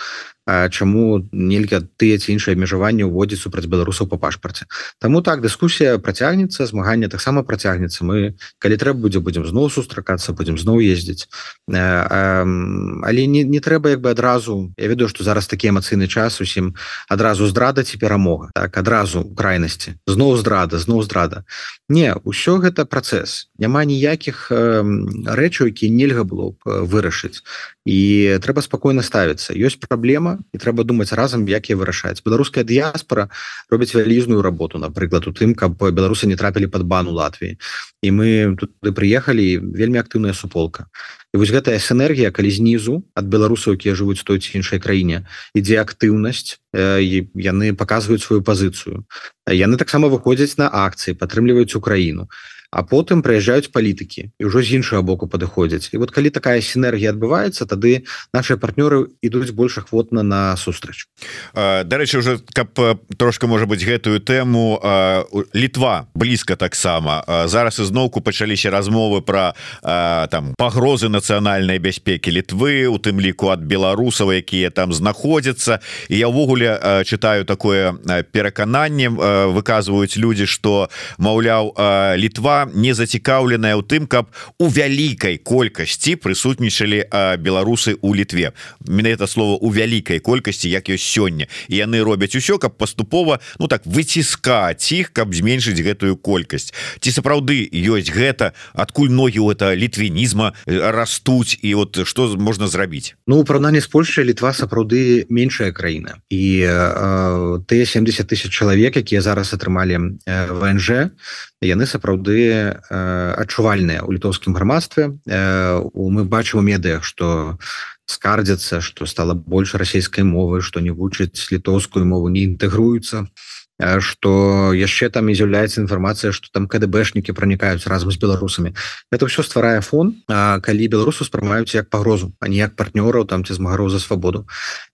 чаму нельга тыя ці іншыя абмежаванні ўводзіць супраць беларусаў по пашпарце. Таму так дыскусія працягнецца змагання таксама працягнецца. Мы калі трэба будзе будзем зноў сустракацца будзем зноў ездзіць. Але не, не трэба як бы адразу Я ведаю што зараз такі эмацыйны час усім адразу здрада ці перамога так адразу крайнасці зноў здрада зноў здрада. Не ўсё гэта працэс. Няма ніякіх рэчаў які нельга было б вырашыць і трэба спакойна ставіцца ёсць праблема і трэба думаць разам як я вырашаць беларуская дыяспора робіць вялізную работу напрыклад у тым каб беларусы не трапілі под бану Латвіі і мы туды прыехалі вельмі актыўная суполка. І вось гэтая сэнергія калі знізу ад беларусаў якія жывуць той ці іншай краіне ідзе актыўнасць яны паказваюць сваю пазіцыю яны таксама выходзяць на акцыі падтрымліваюць украіну а потым прыязджаюць палітыкі і ўжо з іншага боку падыходзяць. І вот калі такая сінергія адбываецца тады наши партнёры ідуць больш ахвотна на сустрач Дарэчы уже каб трошка можа быть гэтую тэму літва блізка таксама. Зараз ізноўку пачаліся размовы про там пагрозы нацыянальнай бяспекі літвы у тым ліку ад беларусаў якія там знаходзяцца. І я ўвогуле читаю такое перакананне выказваюць людзі что маўляў літва не зацікаўленая ў тым каб у вялікай колькасці прысутнічалі беларусы у літве. Менавіта слова у вялікай колькасці як ёсць сёння. І яны робяць усё каб паступова ну так выціскаць іх каб зменшыць гэтую колькасць. Ці сапраўды ёсць гэта? Адкуль ногі у это літвінізма растуць? І вот что можна зрабіць? Ну у параўнанні з Польшай літва сапраўды меншая краіна. І э, тыя 70 тысяч чалавек якія зараз атрымалі э, ВНЖ яны сапраўды э, адчувальныя у літоўскім грамадстве. Э, мы бачым у медыях что скардзяцца что стало больше расійскай мовы что не вучыць літоўскую мову не інтэгруюцца что яшчэ там і з'яўляецца інфармацыя что там кДбшнікі пранікаюць разам з беларусамі это все стварае фон а, калі беларусу спрымаюць як пагрозу а не як партнёраў там ці змагароў за свабоду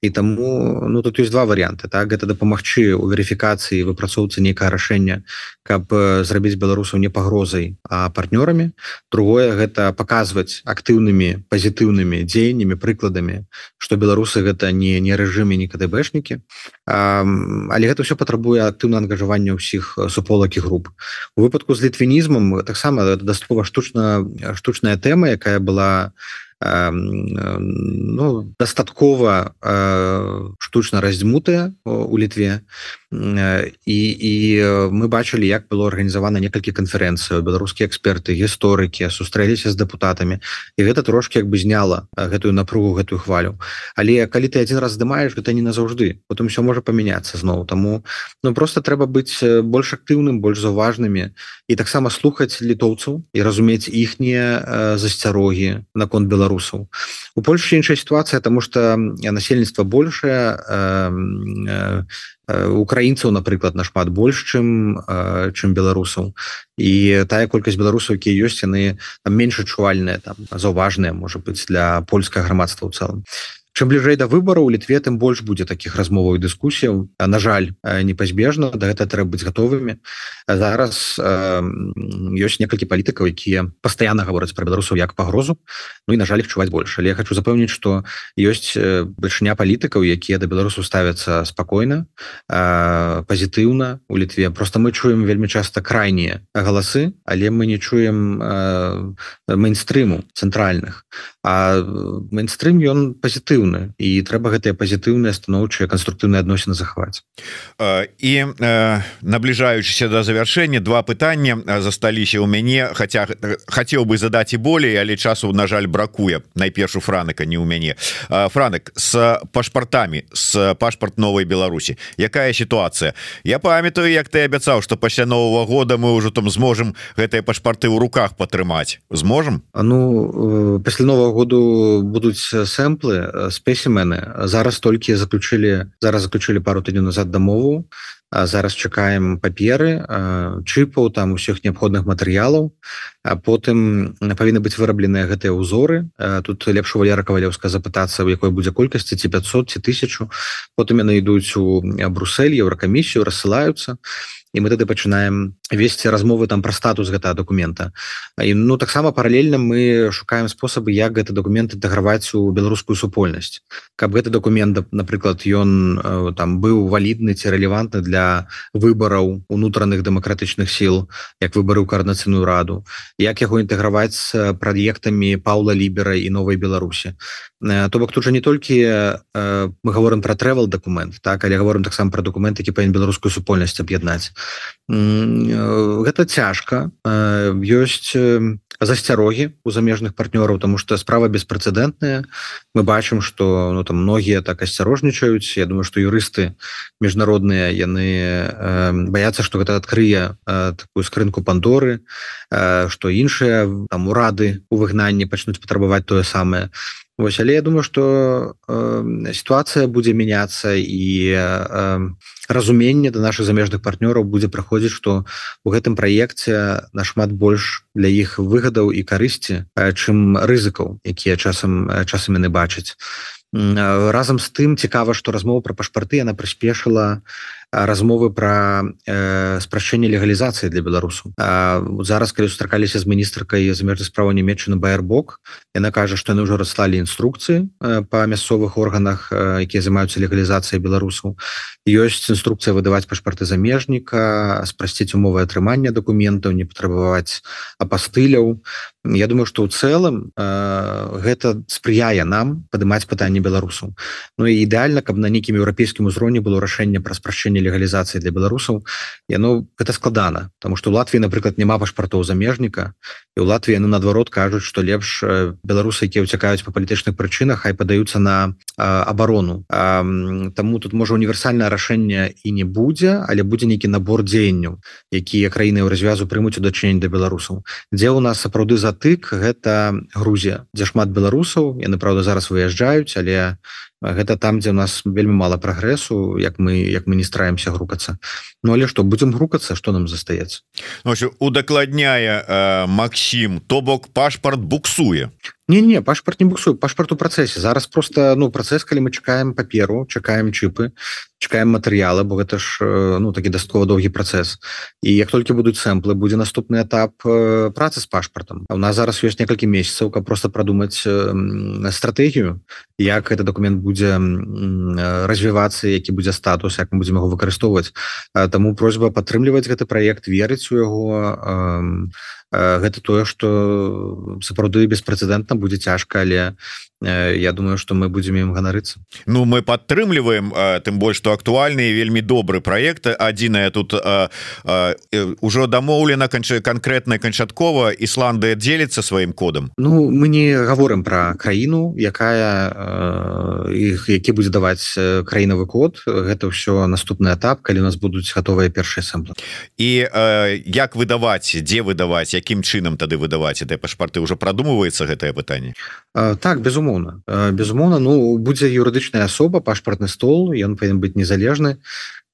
і таму ну тут есть два варианты так гэта дапамагчы у верыфікацыі выпрацоўцы нейкае рашэнне каб зрабіць беларусаў не пагрозай а партнёрамі. Другое гэта паказваць актыўнымі пазітыўнымі дзеяннямі прыкладамі что беларусы гэта не не рэжыме не кДбшнікі. Але гэта все патрабуе актыўна ангажаванне ўсіх суполак і груп. У выпадку з літвінізмам таксама дастаткова штучна штучная тэма якая была ну дастаткова штучна раздзьмутая у літве і і мы бачылі як было арганізавана некалькі канферэнцыяў беларускія эксперты гісторыкі сустрэліся з дэпутатамі і гэта трошки як бы зняла гэтую напругу гэтую хвалю. Але калі ты один раз здымаешь гэта не назаўжды. Потом все можа памяняцца зноў. Таму ну просто трэба быць больш актыўным больш заўважнымі і таксама слухаць літоўцаў і разумець іхнія засцярогі наконт беларусаў. У Польше іншая сітуацыя тому что насельніцтва большее украінцаў напрыклад нашмат больш чым чым беларусаў і тая колькасць беларусаў якія ёсць яны менш адчувальныя там заўважныя можа быць для польскага грамадства ў цэлым чым бліжэй да выбару у літве тым больш будзе таких размоваў і дыскусіяў на жаль непазбежна да гэта трэба быць гатовымі зараз э, ёсць некалькі палітыкаў якія пастаянна гавораць пра беларусаў як пагрозу Ну і на жаль чуваць больш але я хочу запэўніць что ёсць бальшыня палітыкаў якія да беларусу ставяцца спакойна э, пазітыўна у літве просто мы чуем вельмі часта крайнія галасы але мы не чуем э, мейнстрыму цэнтральных а мейнстрым ён пазітыўны пазітыўны і трэба гэтыя пазітыўныя станоўчыя канструктыўныя адносіны захаваць. І э, набліжаючыся да завяршэння два пытання засталіся ў мяне. Хаця хацеў бы задаць і болей але часу на жаль бракуе. Найперш у франыка не ў мяне. Франак с пашпартамі с пашпарт новой Беларусі. Якая сітуацыя? Я памятаю як ты абяцаў что пасля нового года мы ўжо там зможам гэтыя пашпарты ў руках падтрымаць зможам? Ну пасля нового году будуць сэмплы спесімены зараз толькі заключылі зараз заключылі пару тыдню назад дамову зараз чакаем паперы чыпаў там усіх неабходных матэрыялаў. А потым павінны быць вырабленыя гэтыя ўзоры. Тут лепш у валера кавалеўска запытацца у якой будзе колькасці ці 500 ці тысячу. Потым яны ідуць у Брусель еўракамісію рассылаюцца. І мы тады пачынаем весці размовы там пра статус гэтага документа і ну таксама паралельна мы шукаем спосабы як гэты документ інтэграваць у беларускую супольнасць. Каб гэты документ напрыклад ён там быў валідны ці рэлевантны для выбараў унутраных дэмакратычных сіл як выбары ў каарнацыйную раду як яго інтэграваць з праектамі Паўла лібера і новай Беларусі. То бок тут жа не толькі мы говорим про тревел документ так але говорим таксама про документ які павін беларускую супольнасць аб'яднаць. Гэта цяжка. Ёсць засцярогі у замежных партнёраў тому что справа беспрэцэдэнтная. Мы бачым что ну там многія так асцярожнічаюць. Я думаю что юрысты міжнародныя яны баяцца что гэта адкрые такую скрынку пандоры что іншыя там урады у выгнанні пачнуць патрабаваць тое самае Вось, але я думаю что э, сітуацыя будзе мяняцца і э, разуменне да наших замежных партнёраў будзе праходзіць что у гэтым праекце нашмат больш для іх выгадаў і карысці э, чым рызыкаў якія часам часам яны бачаць разам з тым цікава што размова пра пашпарты яна прыспешыла размовы про э, спрашчэнне легалізацыі для беларусаў зараз калі сустракаліся з міністркай замежных справа нямецчыны байербок яна кажа што яны ўжо расслалі інструкцыі па мясцовых органах якія займаюцца легалізацыяй беларусаў. Ёсць інструкцыя выдаваць пашпарты замежніка спрасціць умовы атрымання дакументаў не патрабаваць апастыляў. Я думаю что ў цэлым э, гэта спрыяе нам падымаць пытанне беларусаў. Ну і ідэальна каб на нейкім еўрапейскім узроўні было рашэнне пра спрашчэнне легалізацыі для беларусаў яно гэта складана потому что у Латвіі напрыклад няма пашпартоў замежніка і ў Латвіі яны наадварот кажуць што лепш беларусы якія ўцякаюць па палітычных прычынах хай падаюцца на абарону Таму тут можа універсальнае рашэнне і не будзе але будзе нейкі набор дзеянняў якія краіны ў развязу прымуць у дачынень да беларусаў дзе у нас сапраўды за затык гэта Грузія. Дзе шмат беларусаў яны правда зараз выязджаюць але гэта там дзе у нас вельмі мала прагрэсу як мы як мы не стараемся грукацца. Ну але што будзем грукацца? Што нам застаецца? Ну, удакладняе э, Макссім то бок пашпарт буксуе не не пашпарт не буксую пашпарт у працэсе зараз просто ну працэс калі мы чакаем паперу чакаем чыпы чакаем матэрыялы бо гэта ж ну такі дастаткова доўгі працэс і як толькі будуць сэмплы будзе наступны этап працы з пашпартам у нас зараз ёсць некалькі месяцаў каб просто прадумаць стратэгію як это документ будзе развівацца які будзе статус як мы будзем яго выкарыстоўваць Таму просьба падтрымліваць гэты праект верыць у яго гэта тое что сапраўды беспрэцэдэнтна будзе цяжка але я думаю что мы будем ім ганарыцца Ну мы падтрымліваем тым больш что актуальны вельмі добры проект адзіная тут ўжо дамоўлена канча конкретная канчаткова Ісландыя дзеліцца сваім кодам Ну мы не гаворым про краіну якая іх які будзе даваць краінавы код. Гэта ўсё наступны этап калі у нас будуць гатовыя першыя сэмплы і як выдаваць дзе выдаваць якім чынам тады выдаваць этой пашпарты? Уже продумывается гэтае пытанне? Так безумоўна. Безумоўна ну будзе юрыдычная асоба пашпартны стол ён павінен быць незалежны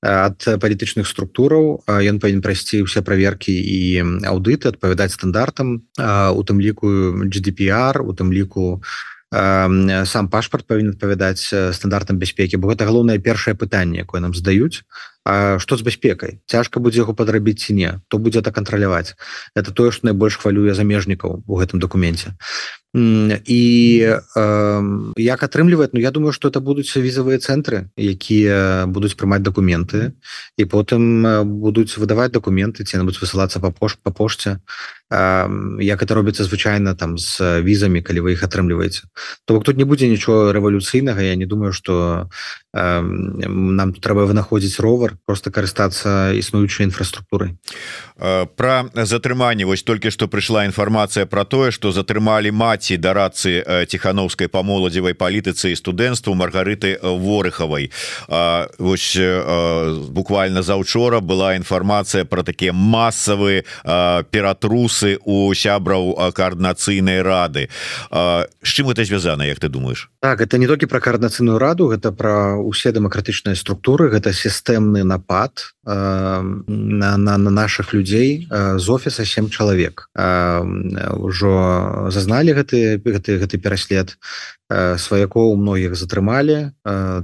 ад палітычных структураў. Ён павінен прайсці ўсе праверкі і аўдыты адпавядаць стандартам у тым ліку GDPR у тым ліку сам пашпарт павінен адпавядаць стандартам бяспекі. Бо гэта галоўнае першае пытанне якое нам здаюць А што з бяспекай цяжка будзе яго падрабіць ці не? То будзе это кантраляваць это тое што найбольш хвалюе замежнікаў у гэтым дакуменце і э, як атрымліваць Ну я думаю что это будуць візавыя цэнтры якія будуць прымаць дакументы і потым будуць выдаваць дакументы ці набудуць высылацца па пош па пошце. Э, як это робіцца звычайна там з візамі калі вы іх атрымліваеце. То бок тут не будзе нічого рэвалюцыйнага Я не думаю что э, нам трэба вынаходзіць ровар просто карыстацца існуючай інфраструктурай. Про затрыманне вось толькі што прыйшла інфармацыя про тое что затрымалі маці да рацы ціхановскай па моладзевай палітыцы і студэнцтву маргарыты ворыхавай вось буквально заўчора была інфармацыя про такія масавы ператрусы у сябраў коаардынацыйнай рады. З чым это звязана Як ты думаешь? Так это не толькі про коаардынацыйную раду гэта про усе дэмакратычныя структуры гэта сістэмны напад э, на, на, на наших людзей э, з офіса 7 чалавек ўжо э, зазналі гэты гэты гэты пераслед э, сваякоў многіх затрымалі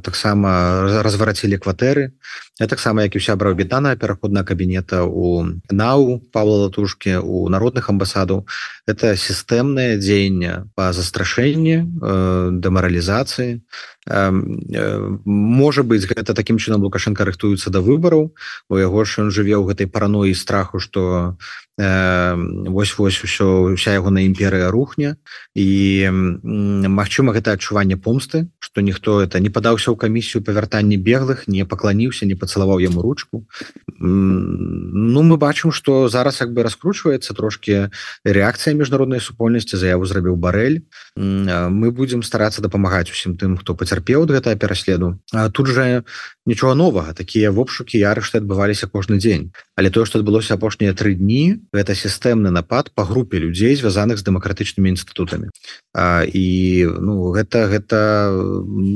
таксама разварацілі кватэры. Таксама як і уся браўбітана пераходная кабінета у нау павла латушки у народных амбасадаў. Это сістэмнае дзеянне по застрашэнні дэмаралізацыі. Можа быть гэта таким чынам лукашенко рыхтуецца до выбораў у яго ж ён жыве ў гэтай параноі страху что вось вось усё вся ягоная імперыя рухне. І Мачыма гэта адчуванне помсты что ніхто это не падаўся ў камісію па вяртанні беглых не пакланіўся не пацалаваў яму ручку. Ну мы бачым что зараз як бы раскручваецца трошки реакцыя міжнароднай супольнасці заяву зрабіў барэль. Мы будемм старацца дапамагаць усім тым хто пацярпеў ад гэтага пераследу. А тут же нічога новага. Такія вопшукі ярышты адбываліся кожны дзень. Але тое што адбылося апошнія тры дні гэта сістэмны напад по групе людзей звязаных з дэмакратычнымі інстытутамі. І ну гэта гэта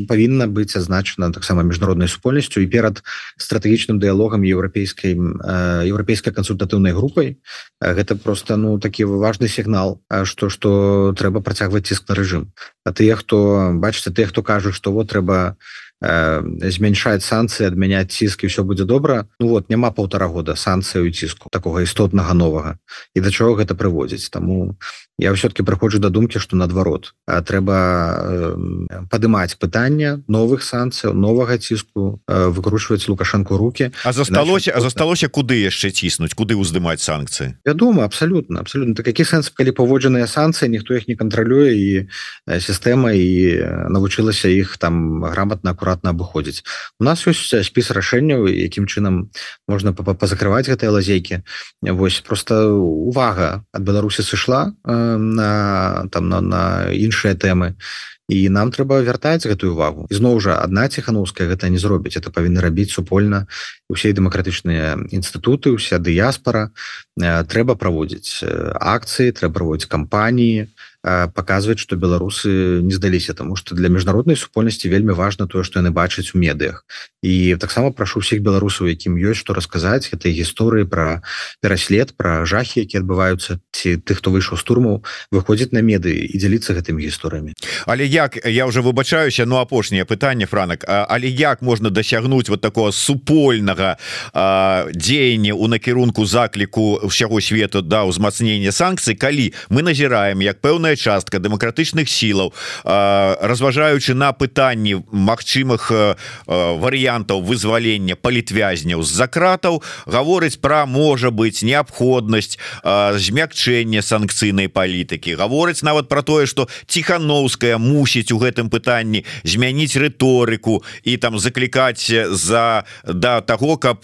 павінна быць азначана таксама міжнароднай супольнасцю і перад стратэгічным дыялогам еўрапейскай еўрапейскай кансультатыўнай групай. Гэта просто ну такі важный сігнал что что трэба працягваць ціск на рэжым. А тыя хто бачыце тыя хто кажуць што вот трэба змяншаць санкцыі адмяняць ціск і все будзе добра Ну вот няма полтора года санкцыю ціску такого істотнага новага. І да чаго гэта прыводзіць? Таму я все-таки прыходжу да думкі что наадварот трэба э, падымаць пытання новых санкцыяў новага ціску э, выкручваць лукашенко руки. А засталося а засталося куды яшчэ ціснуць куды уздымаць санкцыі вядома абсолютно абсолютно. Так які сэнс калі паводжаныя санкцыі ніхто іх не кантралюе і сістэма і навучылася іх там грамотна акуратна абыходзіць у нас ёсць спіс рашэнняў якім чынам можна пазакрываць гэтыя лазейкі восьось просто увага. Ад беларусі сышла э, на там на, на іншыя тэмы. І нам трэба вяртаць гэтую увагу зноў жа одна ціхановская гэта не зробіць. Это павінны рабіць супольна усе дэмакратычныя інстытуты уся дыяспора э, трэба праводзіць акцыі трэба праводзіць кампаніі показваць что беларусы не здаліся тому что для міжнароднай супольнасці вельмі важно тое что яны бачаць у медыях. І таксама прашу всех беларусаў якім ёсць что расказаць этой гісторыі про пераслед про жахи які адбываюцца ці тых хто выйшаў з турмаў выходзіць на меды і дзяліцца гэтымі гісторыямі. Але як я уже выбачаюся но апошняе пытанне франак але як можна дасягнуць вот такого супольнага дзеяння у накірунку закліку ўсяго свету да ўзмацнення санкцый калі мы назіраем як пэўная пэўная частка дэмакратычных сілаў разважаючы на пытанні магчымых варыянтаў вызвалення палітвязняў з-за кратаў гаворыць пра можа быць неабходнасць змякчэння санкцыйнай палітыкі. Гаворыць нават про тое что ціхановская мусіць у гэтым пытанні змяніць рыторыку і там заклікаць за да того каб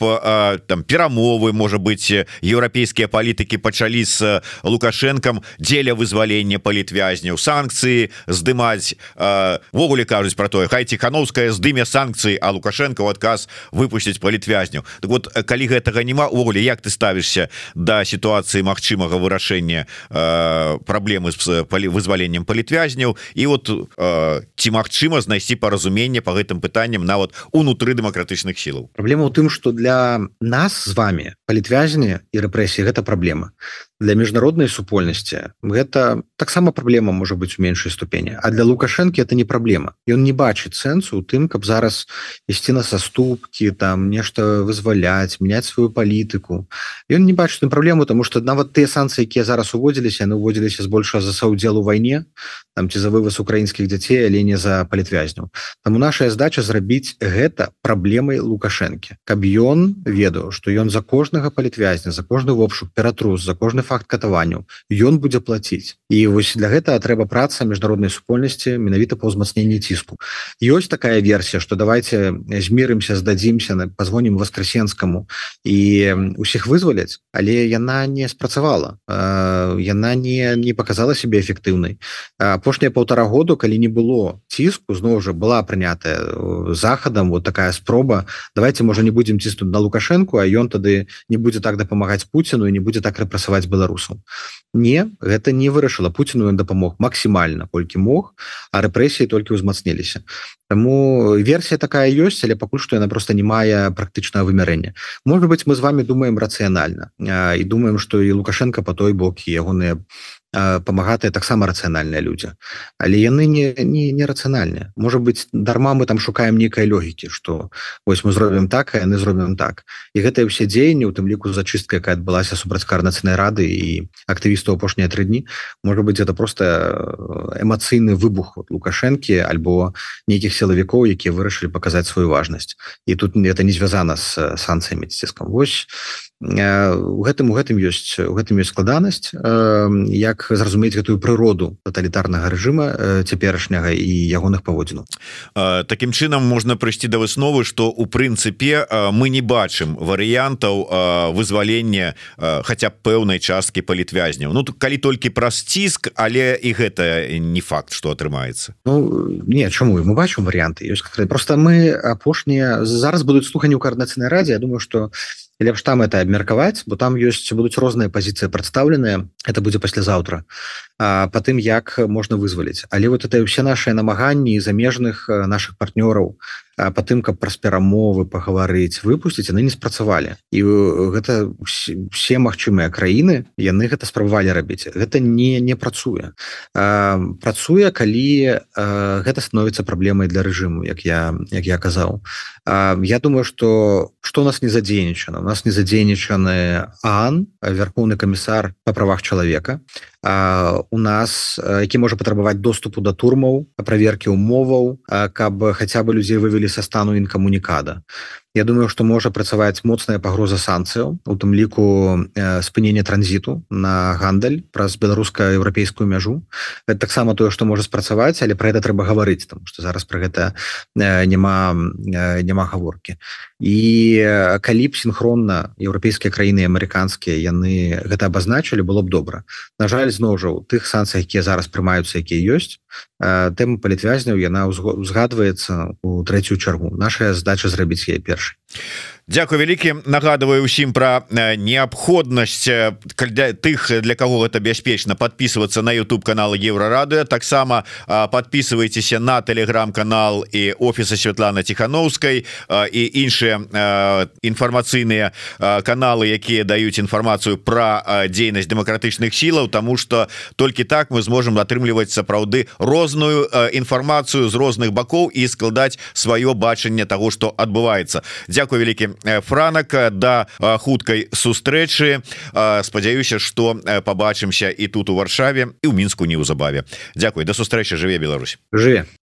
там перамовы можа быть еўрапейскія палітыкі пачалі з лукашэнкам дзеля вызвалення палітыкі палітвязняў санкцыі здымацьвогуле кажуць про тое хай ціхановская здыме санкцыі а лукашенко в адказ выпусціць палітвязняў так вот калі гэтага няма увогуле як ты ставішся да сітуацыі магчымага вырашэння праблемы з вызваленнем палітвязняў і вот ці магчыма знайсці паразуменне по гэтым пытанням нават унутры дэмакратычных сілаў? Праблема ў тым что для нас з вами палітвязні і рэпрэсіі гэта праблема для міжнароднай супольнасці гэта таксама праблема можа быць у меншай ступені. А для лукашэнкі это не праблема. Ён не бачыць сэнсу у тым каб зараз ісці на саступкі там нешта вызваляць мяняць сваю палітыку. Ён не бачыць праблему тому что нават тыя санкцыі якія зараз уводзіліся яны уводзіліся збольшага за саўдзел у вайне там ці за вываз украінскіх дзяцей але не за палітвязняў таму наша задача зрабіць гэта праблемай лукашэнкі каб ён ведаў что ён за кожнага палітвязня за кожны вопшук ператрус за кожны факт катаванняў. Ён будзе плаціць. І вось для гэтага трэба праца міжнароднай супольнасці менавіта па ўзмацненні ціску. Ёсць такая версія что давайте змірымся здадзімся на позвонім васкрасенскаму і усіх вызваляць але яна не спрацавала. Яна не не показала себе эфектыўнай. Апошнія полтора году калі не было ціску зноў жа была прынятая захадам вот такая спроба. Давайте можа не будем ціснуть на лукашенко а ён тады не будзе так дапамагаць Пуціну і не будзе так рэпрасаваць беларусаў не гэта не вырашыла Пуціну ён дапамог максімальна колькі мог а рэпрэсіі толькі ўзмацніліся Таму версія такая ёсць але пакуль што яна просто не мае практычнага вымярэння. Может быть мы з вами думаем рацыянальна і думаем что і лукашенко по той бок ягоныя памагатыя таксама рацыянальныя людзі але яны не не нерацыянальныя можа быть дарма мы там шукаем нейкай логікі что вось мы зробім так яны зробім так. І гэтыя ўсе дзеянні у тым ліку зачыстка якая адбылася супраць карнацыйнай рады і актывістаў апошнія тры дні можа быть это просто эмацыйны выбух от лукашэнкі альбо нейкіх сілавікоў якія вырашылі паказаць сваю важнасць. І тут это не звязана з санкцыямі ціскам вось у гэтым у гэтым ёсць у гэтым ёсць складанасць як зразумець гэтую прыроду таталітарнага рэжыма цяперашняга і ягоных паводзінаў. Такім чынам можна прыйсці да высновы што у прынцыпе мы не бачым варыянтаў вызвалення хаця б пэўнай часткі палітвязняў. Ну калі толькі праз ціск але і гэта не факт что атрымаецца. Ну не чаму? Мы бачым варианты ёсць просто мы апошнія зараз будуць слуханні ў каардынацыйнай радзе. Я думаю что лепш там это абмеркаваць бо там ёсць будуць розныя пазіцыі прадстаўленыя это будзе паслязаўтра по тым як можна вызваліць. Але вот это все наши намаганні замежных наших партнёраў по тым каб праз перамовы пагаварыць выпусціць яны не спрацавалі. І гэта все магчымыя краіны яны гэта спрабавалі рабіць. Гэта не не працуе. Працуе калі гэта становіцца праблемай для рэжыму як я як я казаў. Я думаю что что у нас не задзейнічана. У нас не задзейнічаны ан вярхоўны камісар по правах чалавека. У нас які можа патрабаваць доступу да турмаў праверкі умоваў каб хаця бы людзей вывели са стану інкамунікада Я думаю что можа працаваць моцная пагроза санкцыяў у тым ліку спынення транзіту на гандаль праз беларуска-еўрапейскую мяжу. Это таксама тое что можа спрацаваць але про это трэба гаварыць там что зараз про гэта няма няма гаворкі. І калі б синхронна еўрапейскія краіны амерыканскія яны гэта абазначылі было б добра. На жаль зноў жа у тых санкцыях якія зараз прымаюцца якія ёсць тэма палітвязняў яна узгадваецца у трэцюю чаргу. Наша задача зрабіць яе much Дякую вялікі. Нагадываю усім про неабходнасць для тых для кого гэта бяспечна подписываться на YouTube каналы еврорады таксама подписывайтеся на телеграм-канал і офіса Святлана тихохановскай і іншыя інфармацыйныя каналы якія даюць інфармацыю про дзейнасць демократычных сілаў тому что толькі так мы зможем атрымліваць сапраўды розную інфармацыю з розных бакоў і складаць сваё бачанне того что адбываецца Дякую вялікі франак да хуткай сустрэчы спадзяюся что побачымся і тут у варшаве і ў мінску неўзабаве Дякую да сустрэчы жыве Беларусь. Жыве